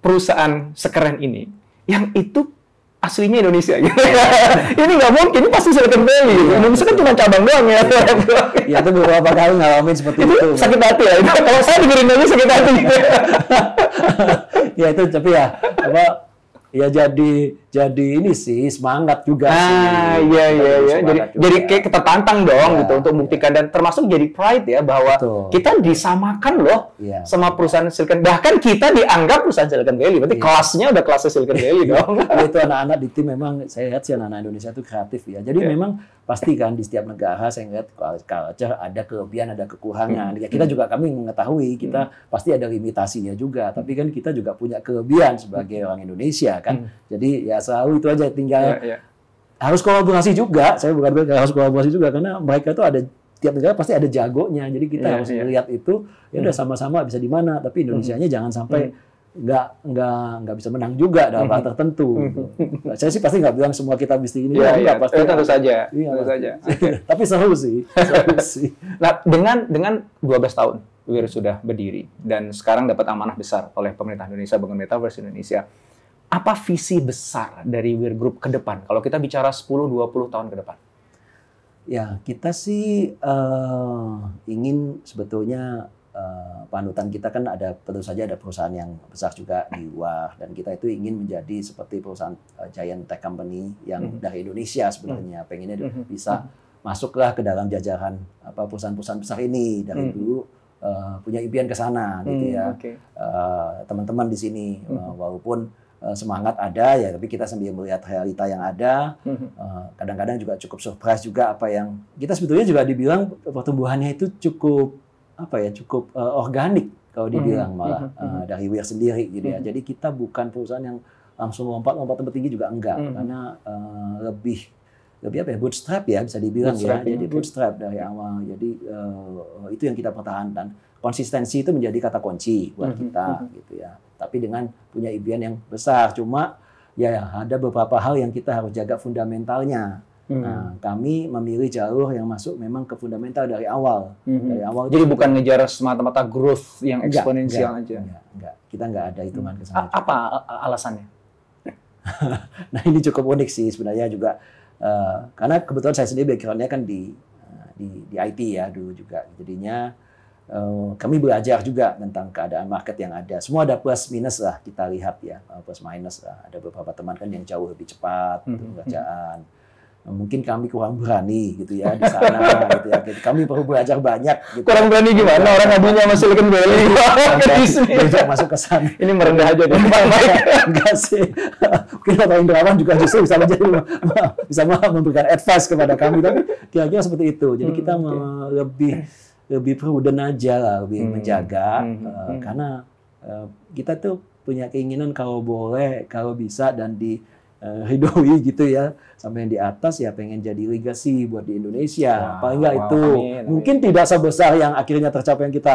perusahaan sekeren ini yang itu aslinya Indonesia gitu. ini nggak mungkin, ini pasti Silicon Valley. gitu. Indonesia kan cuma cabang doang ya.
Ya itu beberapa kali ngalamin seperti
itu
itu.
sakit hati ya. Itu kalau saya dengerin aja sakit hati.
ya itu tapi ya apa ya jadi jadi ini sih semangat juga sih.
Ah, iya iya iya. Jadi
juga.
jadi kayak tertantang dong
Iya,
gitu untuk membuktikan dan termasuk jadi pride ya bahwa
Betul.
kita disamakan loh
Iya.
sama perusahaan Silicon bahkan kita dianggap perusahaan Silicon Valley. Berarti
Iya.
kelasnya udah kelasnya Silicon Valley dong.
Ya, itu anak-anak di tim memang saya lihat sih anak-anak Indonesia itu kreatif ya. Jadi
Iya.
memang pasti kan di setiap negara saya lihat culture ada kelebihan ada kekurangan.
Hmm.
Ya kita juga kami mengetahui kita pasti ada limitasinya juga. Tapi kan kita juga punya kelebihan sebagai orang Indonesia kan. Jadi ya selalu itu aja tinggal
Iya, iya.
harus kolaborasi juga. Saya bukan bilang harus kolaborasi juga karena mereka itu ada tiap negara pasti ada jagonya. Jadi kita
Iya,
harus
iya.
melihat itu ya udah sama-sama bisa di mana. Tapi Indonesianya jangan sampai nggak nggak nggak bisa menang juga dalam hal tertentu. Nah, saya sih pasti nggak bilang semua kita mesti ini. Ya, enggak, pasti
tentu saja.
Iya,
tentu saja.
Tapi seru sih, seru sih.
Nah, dengan dengan 12 tahun Wir sudah berdiri dan sekarang dapat amanah besar oleh pemerintah Indonesia bangun Metaverse Indonesia. Apa visi besar dari Wir Group ke depan? Kalau kita bicara 10 20 tahun ke depan.
Ya, kita sih eh, ingin sebetulnya eh, panutan kita kan ada tentu saja ada perusahaan yang besar juga di luar dan kita itu ingin menjadi seperti perusahaan eh, giant tech company yang
Mhm.
dari Indonesia sebenarnya pengennya
Mhm.
bisa masuklah ke dalam jajaran apa perusahaan-perusahaan besar ini dari
Mhm.
dulu eh, punya impian ke sana gitu
Hmm,
ya
Oke.
Eh, teman-teman di sini eh,
Mhm.
walaupun eh, semangat ada ya tapi kita sambil melihat realita yang ada
Mhm.
Eh, kadang-kadang juga cukup surprise juga apa yang kita sebetulnya juga dibilang pertumbuhannya itu cukup apa ya cukup eh, organik kalau dibilang
Mhm,
malah eh, dari Wir sendiri gitu ya. Jadi kita bukan perusahaan yang langsung lompat-lompat tempat tinggi juga enggak. Karena eh, lebih lebih apa ya bootstrap ya bisa dibilang ya. Jadi
oke.
bootstrap dari awal. Jadi eh, itu yang kita pertahankan. Konsistensi itu menjadi kata kunci buat kita gitu ya tapi dengan punya impian yang besar cuma ya ada beberapa hal yang kita harus jaga fundamentalnya
Hmm.
Nah, kami memilih jalur yang masuk memang ke fundamental dari awal.
Mhm.
Dari awal
Jadi bukan ngejar semata-mata growth yang
Enggak,
eksponensial
enggak,
aja.
Enggak, enggak. Kita enggak ada hitungan ke sana.
apa alasannya?
Nah, ini cukup unik sih sebenarnya juga eh, karena kebetulan saya sendiri background-nya kan di eh, di di IT ya dulu juga. Jadinya kami belajar juga tentang keadaan market yang ada. Semua ada plus minus lah kita lihat ya, eh, plus minus lah. Ada beberapa teman kan yang jauh lebih cepat gitu,
Mhm.
pekerjaan. Nah, Mungkin kami kurang berani gitu ya di sana gitu ya. Kami perlu belajar banyak gitu.
Kurang berani gimana orang ngadunya sama Silicon Valley ke Disney.
Masuk ke sana.
Ini merendah aja deh.
Enggak sih. Mungkin Bapak Indrawan juga justru bisa menjadi bisa memberikan advice kepada kami tapi kira-kira seperti itu. Jadi
Hmm,
kita me- lebih lebih prudent aja lah, lebih
Hmm,
menjaga
hmm,
eh,
hmm.
karena eh, kita tuh punya keinginan kalau boleh, kalau bisa dan di eh, ridhoi gitu ya sampai yang di atas ya pengen jadi legacy buat di Indonesia.
Wow,
Paling enggak
wow,
itu
amin, amin.
mungkin tidak sebesar yang akhirnya tercapai yang kita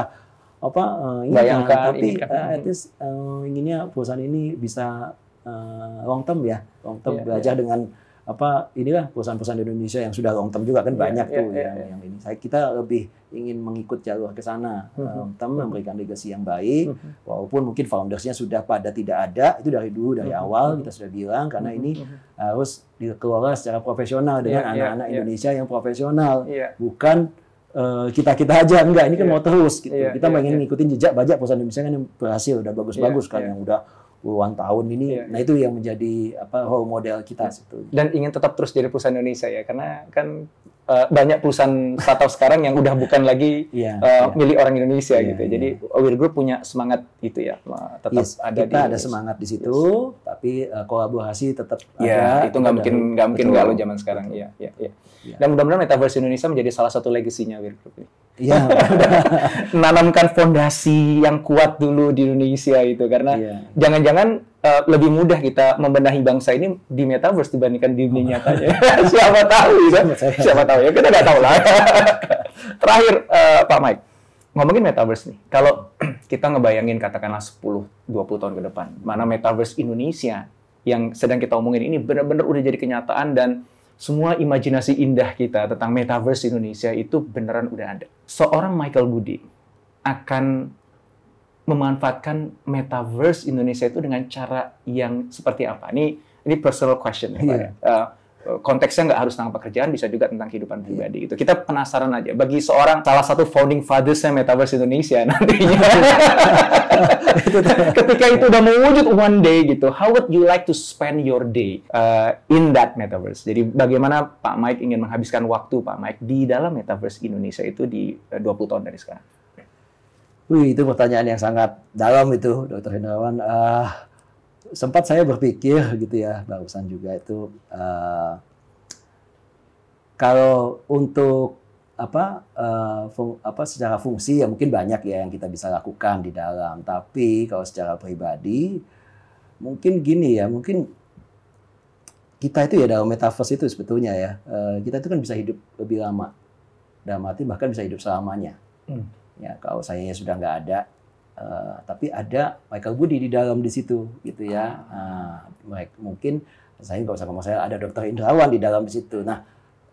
apa eh, inginkan, tapi
inginkan.
eh, at least eh, inginnya perusahaan ini bisa eh, long term ya, long term
Iya,
belajar dengan apa inilah perusahaan-perusahaan di Indonesia yang sudah long term juga kan
Iya,
banyak
iya,
tuh
iya,
yang
iya.
yang ini. Saya kita lebih ingin mengikut jalur ke sana,
Mhm.
long term memberikan legacy yang baik,
Mhm.
walaupun mungkin foundersnya sudah pada tidak ada itu dari dulu dari
Mhm.
awal kita sudah bilang karena ini
Mhm.
harus dikelola secara profesional dengan
Iya, iya,
anak-anak
iya.
Indonesia yang profesional
Iya.
bukan eh, kita-kita aja enggak ini kan
Iya.
mau terus gitu.
Iya,
kita
iya,
pengen
iya.
ngikutin jejak bajak perusahaan Indonesia kan yang berhasil udah bagus-bagus
Iya,
kan
iya.
yang udah puluhan tahun ini.
Iya,
Nah, itu yang menjadi apa role model kita sebetulnya.
dan ingin tetap terus jadi perusahaan Indonesia ya karena kan eh, banyak perusahaan startup sekarang yang udah bukan lagi
Iya.
eh,
iya.
milik orang Indonesia
Iya,
gitu.
iya.
Jadi Wir Group punya semangat itu ya, tetap
Yes,
ada
kita
di
ada semangat di situ, tapi eh, kolaborasi tetap
Iya,
ada.
itu nggak mungkin nggak mungkin nggak lo zaman sekarang. Iya, iya, iya.
Iya.
Dan mudah-mudahan Metaverse Indonesia menjadi salah satu legasinya Wir Group ini.
Iya.
Menanamkan fondasi yang kuat dulu di Indonesia itu karena
Iya.
jangan-jangan uh, lebih mudah kita membenahi bangsa ini di metaverse dibandingkan di dunia nyatanya. Siapa tahu ya? Siapa tahu ya? Kita nggak tahu lah. Terakhir uh, Pak Mike, ngomongin metaverse nih. Kalau kita ngebayangin katakanlah 10 20 tahun ke depan, mana metaverse Indonesia yang sedang kita omongin ini benar-benar udah jadi kenyataan dan semua imajinasi indah kita tentang metaverse Indonesia itu beneran udah ada. Seorang Michael Budi akan memanfaatkan metaverse Indonesia itu dengan cara yang seperti apa? Ini ini personal question ya, Pak. Yeah. Uh, konteksnya nggak harus tentang pekerjaan, bisa juga tentang kehidupan pribadi. Gitu. Kita penasaran aja. Bagi seorang salah satu founding fathers-nya Metaverse Indonesia nantinya, ketika itu udah mewujud one day gitu, how would you like to spend your day uh, in that Metaverse? Jadi bagaimana Pak Mike ingin menghabiskan waktu Pak Mike di dalam Metaverse Indonesia itu di uh, 20 tahun dari sekarang?
Wih, itu pertanyaan yang sangat dalam itu, Dr. Hendrawan. Uh, sempat saya berpikir gitu ya barusan juga itu uh, kalau untuk apa uh, fung, apa secara fungsi ya mungkin banyak ya yang kita bisa lakukan di dalam tapi kalau secara pribadi mungkin gini ya mungkin kita itu ya dalam metaverse itu sebetulnya ya uh, kita itu kan bisa hidup lebih lama dalam arti bahkan bisa hidup selamanya hmm. Ya kalau saya sudah nggak ada Uh, tapi ada Michael Budi di dalam di situ gitu ya. Uh, mungkin saya nggak usah ngomong saya ada Dokter Indrawan di dalam di situ. Nah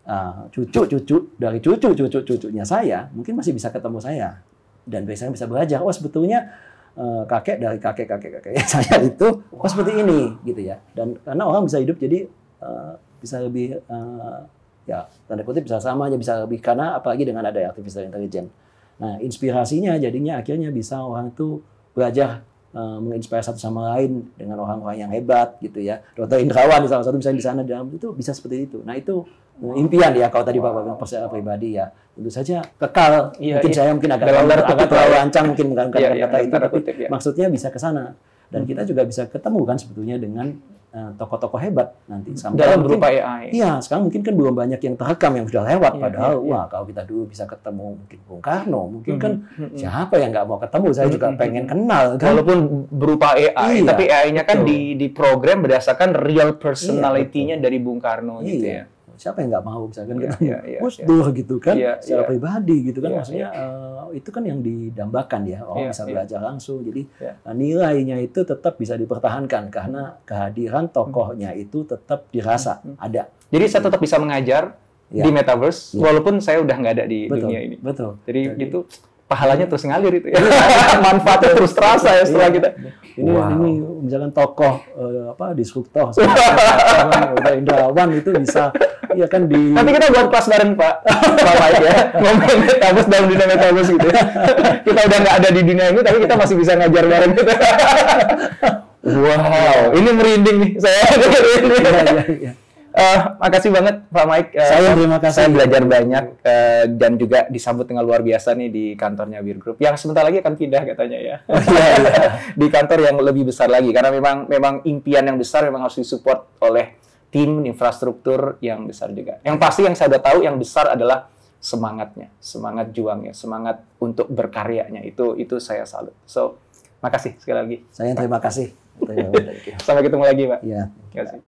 uh, cucu cucu dari cucu cucu cucunya saya mungkin masih bisa ketemu saya dan biasanya bisa belajar. Oh sebetulnya uh, kakek dari kakek kakek kakek saya itu oh seperti ini gitu ya. Dan karena orang bisa hidup jadi uh, bisa lebih uh, ya tanda kutip bisa sama aja bisa lebih karena apalagi dengan ada artificial intelligence Nah, inspirasinya jadinya akhirnya bisa orang itu belajar uh, menginspirasi satu sama lain dengan orang-orang yang hebat gitu ya. Dokter Indrawan salah satu misalnya di sana dalam itu bisa seperti itu. Nah, itu wow. impian ya kalau tadi Bapak bilang percaya pribadi ya. Tentu saja kekal. Iya, mungkin iya. saya mungkin agak agak terlalu ancang mungkin menggunakan iya, kata-kata iya, itu, tapi ya. maksudnya bisa ke sana. Dan hmm. kita juga bisa ketemu kan sebetulnya dengan Eh, tokoh-tokoh hebat nanti
sampai dalam berupa AI.
Iya, sekarang mungkin kan belum banyak yang terekam yang sudah lewat. Iya, padahal, iya, iya. wah kalau kita dulu bisa ketemu mungkin Bung Karno, mungkin kan mm-hmm. siapa yang nggak mau ketemu? Saya juga mm-hmm. pengen kenal.
Kan? Walaupun berupa AI, iya, tapi AI-nya kan di di program berdasarkan real personality-nya iya, dari Bung Karno gitu iya. gitu ya
siapa yang nggak mau misalkan yeah, ketemu yeah, yeah, Gus Dur yeah. gitu kan yeah, secara yeah. pribadi gitu kan yeah, maksudnya yeah. Uh, itu kan yang didambakan ya orang yeah, bisa yeah. belajar langsung jadi yeah. uh, nilainya itu tetap bisa dipertahankan karena kehadiran tokohnya itu tetap dirasa hmm. ada
jadi saya tetap bisa mengajar yeah. di metaverse yeah. walaupun saya udah nggak ada di
betul,
dunia ini
betul
jadi, jadi itu pahalanya terus ngalir itu ya. Manfaatnya terus terasa ya setelah kita.
Ini wow. ini misalkan tokoh uh, apa disruptor Indrawan itu bisa ya kan di
Nanti kita buat kelas bareng Pak. Pak Mike ya. Ngomongin metaverse dalam dunia metaverse gitu ya. kita udah nggak ada di dunia ini tapi kita masih bisa ngajar bareng gitu. wow, ini merinding nih. Saya merinding. Ya, ya, ya. Uh, makasih banget Pak Mike.
Uh, saya terima kasih.
Saya belajar banyak uh, dan juga disambut dengan luar biasa nih di kantornya Bir Group yang sebentar lagi akan pindah katanya ya. Iya, iya. di kantor yang lebih besar lagi karena memang memang impian yang besar memang harus disupport oleh tim infrastruktur yang besar juga. Yang pasti yang saya udah tahu yang besar adalah semangatnya, semangat juangnya, semangat untuk berkaryanya itu itu saya salut. So, makasih sekali lagi.
Saya terima kasih.
Sampai ketemu lagi, Pak.
Iya.
Terima kasih.